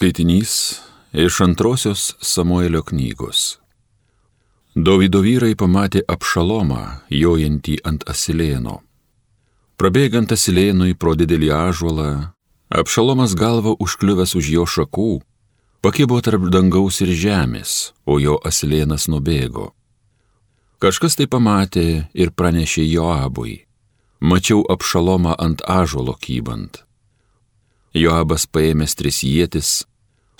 Skaitinys iš antrosios Samuelio knygos. Dovido vyrai pamatė apšalomą, jojantį ant asilėno. Prabėgant asilėnui pro didelį ažuolą, apšalomas galva užkliuvęs už jo šakų, pakibo tarp dangaus ir žemės, o jo asilėnas nubėgo. Kažkas tai pamatė ir pranešė Joabui. Mačiau apšalomą ant ažuolo kybant. Joabas paėmęs tris jėtis,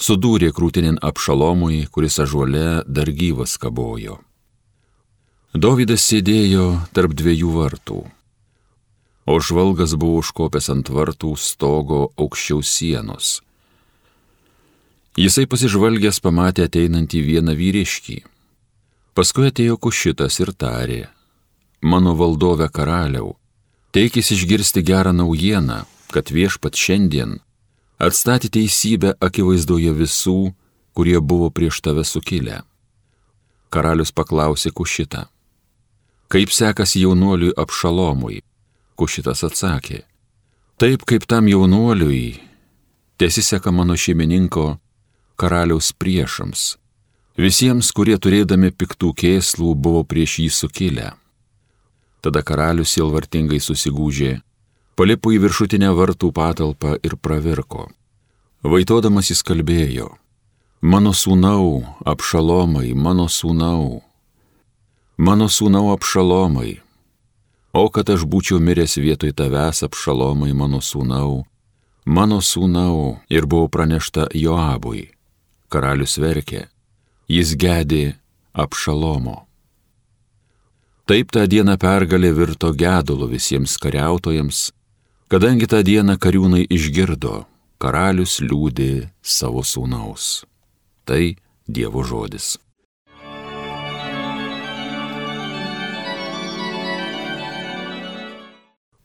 sudūrė krūtinin apšalomui, kuris ažuole dar gyvas kabojo. Dovydas sėdėjo tarp dviejų vartų, o žvalgas buvo užkopęs ant vartų stogo aukščiau sienos. Jisai pasižvalgęs pamatė ateinantį vieną vyriškį. Paskui atėjo kušitas ir tarė, mano valdove karaliau, teikis išgirsti gerą naujieną, kad viešpat šiandien atstatė teisybę akivaizdoje visų, kurie buvo prieš tave sukilę. Karalius paklausė Kušitą. Kaip sekasi jaunuoliui apšalomui? Kušitas atsakė. Taip kaip tam jaunuoliui, tiesiseka mano šeimininko karaliaus priešams, visiems, kurie turėdami piktų kėslų buvo prieš jį sukilę. Tada karalius silvartingai susigūžė palipo į viršutinę vartų patalpą ir pravirko. Vaitodamas jis kalbėjo, mano sūnau, apšalomai, mano sūnau, mano sūnau apšalomai, o kad aš būčiau miręs vietoj tavęs apšalomai, mano sūnau, mano sūnau, ir buvo pranešta Joabui. Karalius verkė, jis gedė apšalomo. Taip tą dieną pergalė virto gedulu visiems kariautojams, Kadangi tą dieną kariūnai išgirdo, karalius liūdė savo sūnaus. Tai Dievo žodis.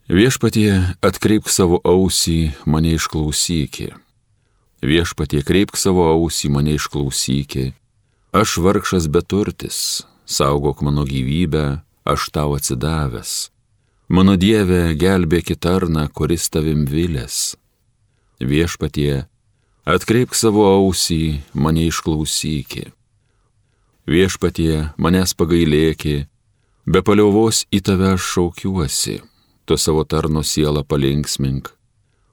Viešpatie atkreipk savo ausį, mane išklausykė. Viešpatie kreipk savo ausį, mane išklausykė. Aš vargšas beturtis, saugok mano gyvybę, aš tau atsidavęs Mano Dieve, gelbėki tarną, kuris tavim vilės. Viešpatie, atkreipk savo ausį, mane išklausykį. Viešpatie, manęs pagailėki, be paliovos į tave šaukiuosi, tu savo tarno sielą palinksmink.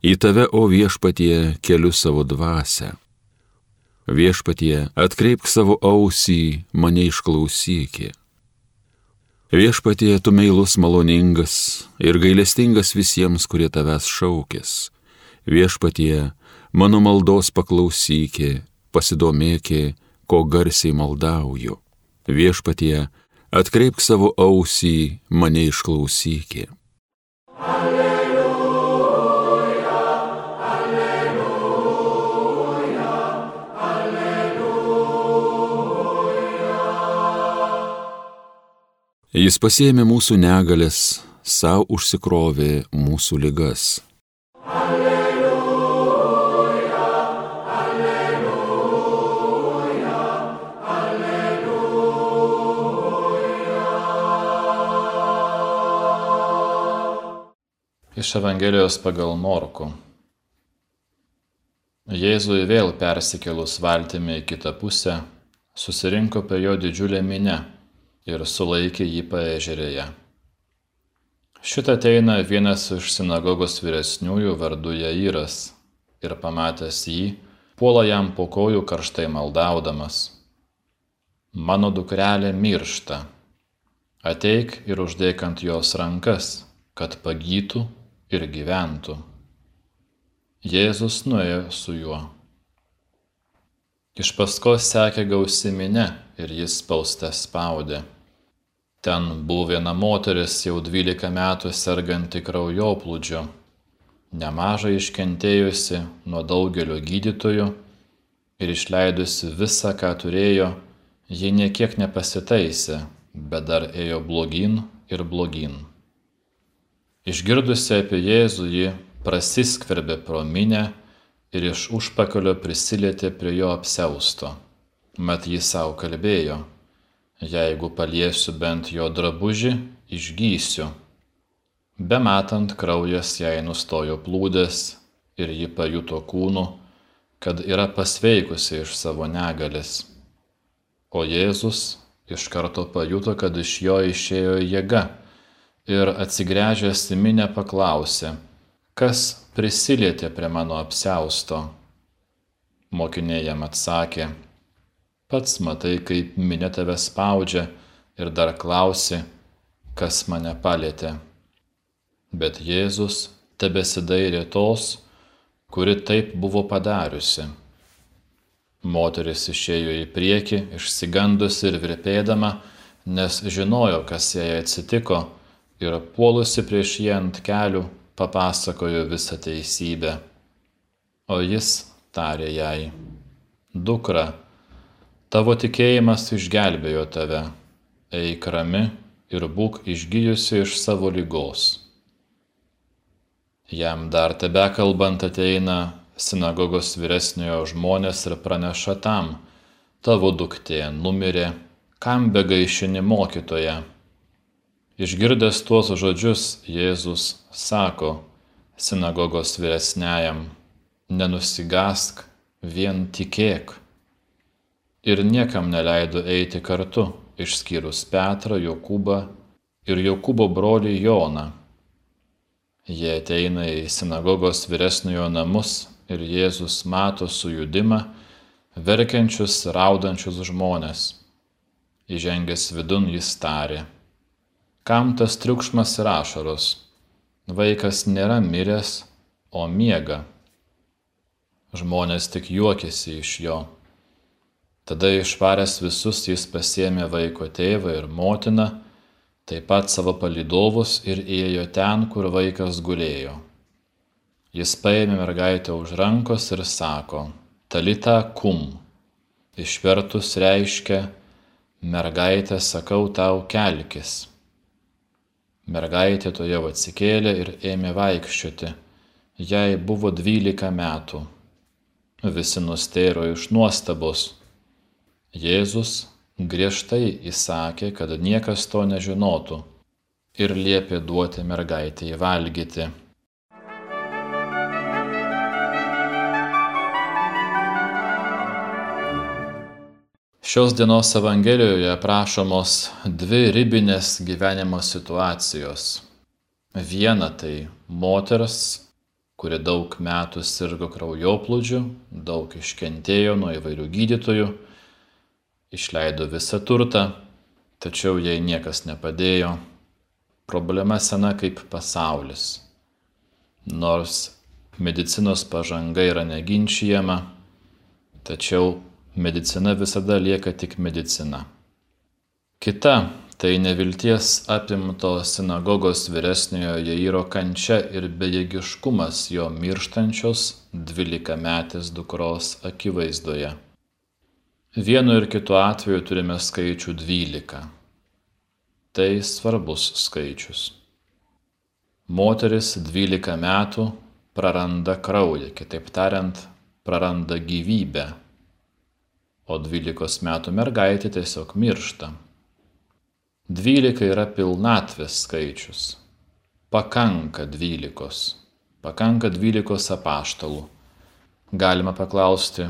Į tave, o viešpatie, keliu savo dvasę. Viešpatie, atkreipk savo ausį, mane išklausykį. Viešpatie, tu meilus maloningas ir gailestingas visiems, kurie tavęs šaukės. Viešpatie, mano maldos paklausykė, pasidomėkė, ko garsiai maldauju. Viešpatie, atkreipk savo ausį, mane išklausykė. Alleluja. Jis pasėmė mūsų negalės, savo užsikrovė mūsų ligas. Iš Evangelijos pagal Morku. Jėzui vėl persikėlus valtimi į kitą pusę, susirinko prie jo didžiulė minė ir sulaikė jį paežerėje. Šitą ateina vienas iš sinagogos vyresniųjų vardu Jairas ir pamatęs jį, puola jam po kojų karštai maldaudamas. Mano dukrelė miršta. Ateik ir uždėk ant jos rankas, kad pagytų ir gyventų. Jėzus nuėjo su juo. Iš paskos sekė gausiminė ir jis spauste spaudė. Ten buvo viena moteris jau dvylika metų serganti kraujoplūdžiu, nemažai iškentėjusi nuo daugelio gydytojų ir išleidusi visą, ką turėjo, ji niekiek nepasitaisė, bet dar ėjo blogin ir blogin. Išgirdusi apie Jėzų, ji prasiskverbė pro minę ir iš užpakalio prisilietė prie jo apseusto. Mat jis savo kalbėjo, jeigu paliesiu bent jo drabužį, išgysiu. Bematant kraujas jai nustojo plūdęs ir ji pajuto kūnu, kad yra pasveikusi iš savo negalės. O Jėzus iš karto pajuto, kad iš jo išėjo jėga ir atsigręžęs į minę paklausė, kas prisilietė prie mano apsausto. Mokiniai jam atsakė, pats matai, kaip minė tave spaudžia ir dar klausi, kas mane palėtė. Bet Jėzus tebesidairė tos, kuri taip buvo padariusi. Moteris išėjo į priekį, išsigandusi ir virpėdama, nes žinojo, kas jai atsitiko, ir puolusi prieš jį ant kelių, papasakojo visą teisybę. O jis tarė jai, dukra, tavo tikėjimas išgelbėjo tave, eik rami ir būk išgyjusi iš savo lygos. Jam dar tebe kalbant ateina sinagogos vyresniojo žmonės ir praneša tam, tavo duktė numirė, kam begaišini mokytoje. Išgirdęs tuos žodžius, Jėzus sako sinagogos vyresniajam, nenusigask, vien tikėk. Ir niekam neleido eiti kartu, išskyrus Petrą, Jokūbą ir Jokūbo brolį Joną Jie ateina į sinagogos vyresniojo namus ir Jėzus mato sujudimą, verkiančius, raudančius žmonės. Įžengęs vidun jis tarė, kam tas triukšmas ir ašaros? Vaikas nėra miręs, o miega. Žmonės tik juokėsi iš jo. Tada išvaręs visus jis pasėmė vaiko tėvą ir motiną, taip pat savo palydovus ir ėjo ten, kur vaikas gulėjo. Jis paėmė mergaitę už rankos ir sako, talita kum. Išvertus reiškia, mergaitė sakau tau kelkis. Mergaitė to jau atsikėlė ir ėmė vaikščioti. Jai buvo dvylika metų. Visi nustėro iš nuostabos. Jėzus griežtai įsakė, kad niekas to nežinotų ir liepė duoti mergaitėje valgyti. Šios dienos Evangelijoje aprašomos dvi ribinės gyvenimo situacijos. Viena tai moters, kuri daug metų sirgo kraujoplūdžiu, daug iškentėjo nuo įvairių gydytojų, išleido visą turtą, tačiau jai niekas nepadėjo. Problema sena kaip pasaulis. Nors medicinos pažanga yra neginčiama, tačiau medicina visada lieka tik medicina. Kita tai nevilties apimto sinagogos vyresniojo Jairo kančia ir bejėgiškumas jo mirštančios dvylikametės dukros akivaizdoje. Vienu ir kitu atveju turime skaičių 12. Tai svarbus skaičius. Moteris 12 metų praranda kraują, kitaip tariant, praranda gyvybę, o 12 metų mergaitė tiesiog miršta. 12 yra pilnatvės skaičius. Pakanka 12. Pakanka 12 apaštalų. Galima paklausti,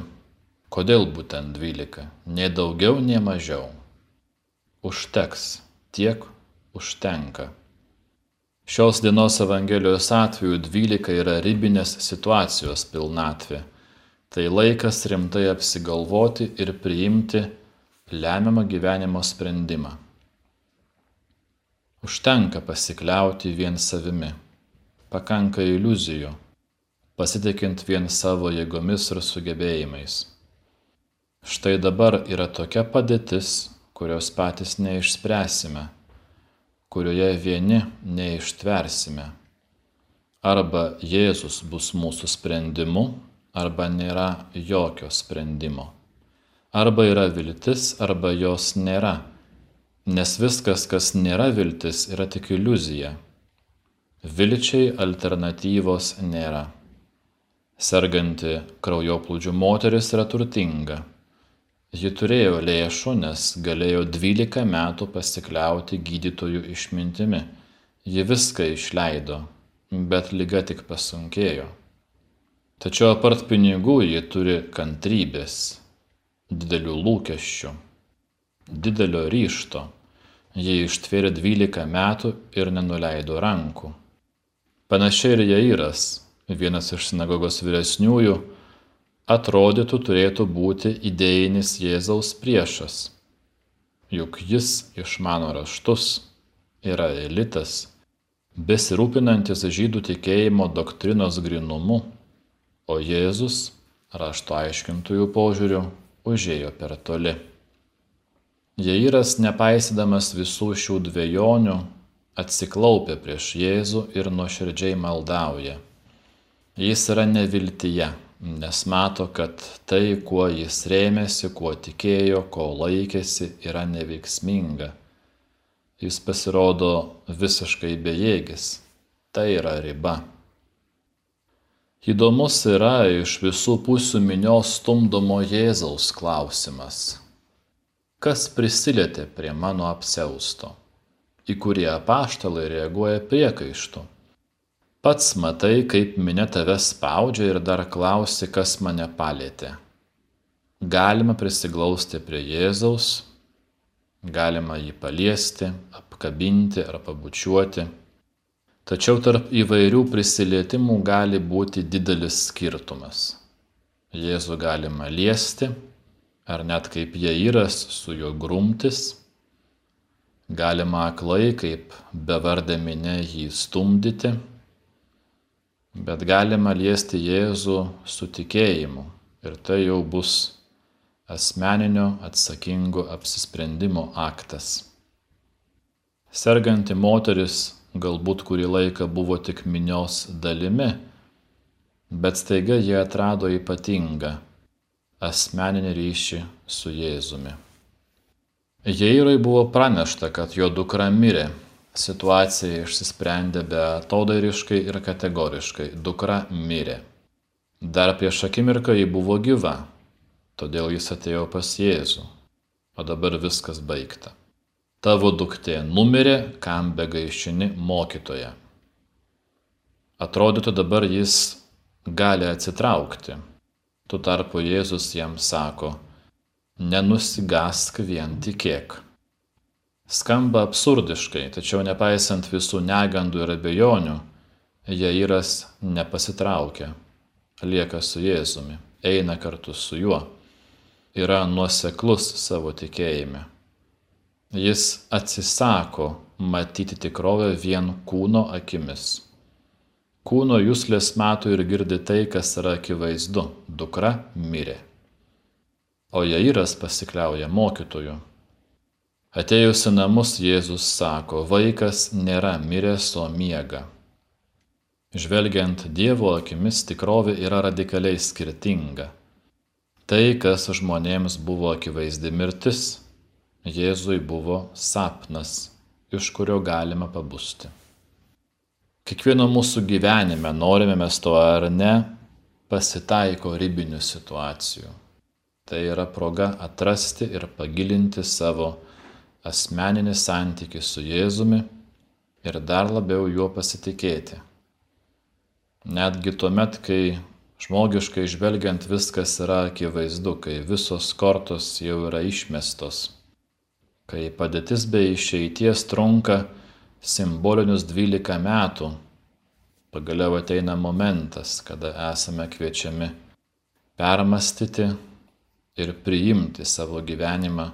Kodėl būtent dvylika? Nei daugiau, nei mažiau. Užteks, tiek užtenka. Šios dienos Evangelijos atveju dvylika yra ribinės situacijos pilnatvė. Tai laikas rimtai apsigalvoti ir priimti lemiamą gyvenimo sprendimą. Užtenka pasikliauti vien savimi. Pakanka iliuzijų, pasitikint vien savo jėgomis ir sugebėjimais. Štai dabar yra tokia padėtis, kurios patys neišspręsime, kurioje vieni neištversime. Arba Jėzus bus mūsų sprendimu, arba nėra jokio sprendimo. Arba yra viltis, arba jos nėra, nes viskas, kas nėra viltis, yra tik iliuzija. Vilčiai alternatyvos nėra. Serganti kraujoplūdžių moteris yra turtinga Ji turėjo lėšų, nes galėjo 12 metų pasikliauti gydytojų išmintimi. Ji viską išleido, bet lyga tik pasunkėjo. Tačiau apart pinigų ji turi kantrybės, didelių lūkesčių, didelio ryšto. Ji ištvėrė 12 metų ir nenuleido rankų. Panašiai ir Jairas, vienas iš sinagogos vyresniųjų, atrodytų turėtų būti idėjinis Jėzaus priešas. Juk jis išmano raštus, yra elitas, besirūpinantis žydų tikėjimo doktrinos grinumu o Jėzus, rašto aiškintojų požiūriu, užėjo per toli. Jeiras, nepaisydamas visų šių dviejonių, atsiklaupia prieš Jėzų ir nuoširdžiai maldauja. Jis yra neviltyje, nes mato, kad tai, kuo jis rėmėsi, kuo tikėjo, ko laikėsi, yra neveiksminga. Jis pasirodo visiškai bejėgis. Tai yra riba. Įdomus yra iš visų pusių minios stumdomo Jėzaus klausimas. Kas prisilietė prie mano apseusto, į kurį apaštalai reaguoja priekaištu? Pats matai, kaip minė tave spaudžia ir dar klausi, kas mane palėtė. Galima prisiglausti prie Jėzaus, galima jį paliesti, apkabinti ar pabučiuoti Tačiau tarp įvairių prisilietimų gali būti didelis skirtumas. Jėzų galima liesti, ar net kaip Jairas su juo grumtis, galima aklai kaip bevardė minė jį stumdyti, bet galima liesti Jėzų su tikėjimu ir tai jau bus asmeninio atsakingo apsisprendimo aktas. Serganti moteris galbūt kurį laiką buvo tik minios dalimi, bet staiga jie atrado ypatingą asmeninį ryšį su Jėzumi. Jairui buvo pranešta, kad jo dukra mirė. Situacija išsisprendė beatodairiškai ir kategoriškai. Dukra mirė. Dar prieš akimirką ji buvo gyva, todėl jis atėjo pas Jėzų. O dabar viskas baigta tavo duktė numirė, kam begaišini mokytoje. Atrodytų dabar jis gali atsitraukti. Tuo tarpu Jėzus jam sako, nenusigask vien tikėk. Skamba absurdiškai, tačiau nepaisant visų negandų ir abejonių, Jairas nepasitraukia, lieka su Jėzumi, eina kartu su juo, yra nuoseklus savo tikėjime. Jis atsisako matyti tikrovę vien kūno akimis. Kūno jūslės mato ir girdi tai, kas yra akivaizdu - dukra mirė. O Jairas pasikliauja mokytoju. Atėjus į namus Jėzus sako, vaikas nėra miręs, o miega. Žvelgiant Dievo akimis, tikrovė yra radikaliai skirtinga. Tai, kas žmonėms buvo akivaizdi mirtis, Jėzui buvo sapnas, iš kurio galima pabusti. Kiekvieno mūsų gyvenime, norime mes to ar ne, pasitaiko ribinių situacijų. Tai yra proga atrasti ir pagilinti savo asmeninį santykį su Jėzumi ir dar labiau juo pasitikėti. Netgi tuomet, kai žmogiškai žvelgiant viskas yra akivaizdu, kai visos kortos jau yra išmestos kai padėtis be išeities trunka simbolinius 12 metų, pagaliau ateina momentas, kada esame kviečiami permastyti ir priimti savo gyvenimą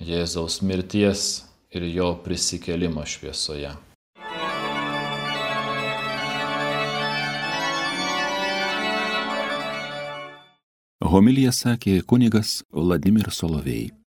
Jėzaus mirties ir jo prisikelimo šviesoje. Homilija sakė kunigas Vladimir Solovėjai.